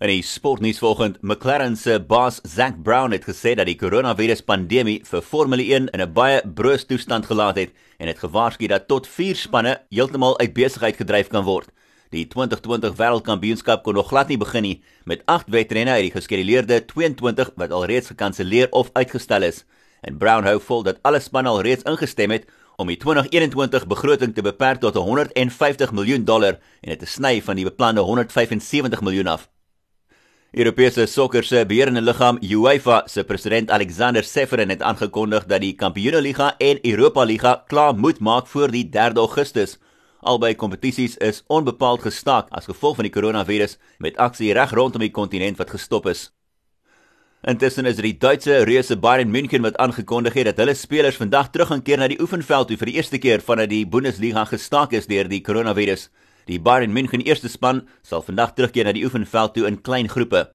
In die sportnuus vanoggend, McLaren se baas Zac Brown het gesê dat die koronaviruspandemie vir Formule 1 in 'n baie broos toestand gelaat het en het gewaarsku dat tot 4 spanne heeltemal uit besigheid gedryf kan word. Die 2020 Wêreldkampioenskap kon nog glad nie begin nie met 8 wedrenne uit die geskeduleerde 22 wat alreeds gekanselleer of uitgestel is. En Brown hou vol dat alle spanne alreeds ingestem het om die 2021 begroting te beperk tot 150 miljoen dollar en dit te sny van die beplande 175 miljoen af. Europese sokker se beheerende liggaam UEFA se president Alexander Seferin het aangekondig dat die Kampioenligga en Europa Liga klaar moet maak voor die 3 Augustus. Albei kompetisies is onbepaald gestaak as gevolg van die koronavirus met aksie reg rondom die kontinent wat gestop is. Intussen is dit die Duitse reuse Bayern München wat aangekondig het dat hulle spelers vandag terug gaan keer na die oefenveld toe vir die eerste keer vanaf die Bundesliga gestaak is deur die koronavirus. Die Bayern München eerste span sal vandag terugkeer na die oefenveld toe in klein groepe.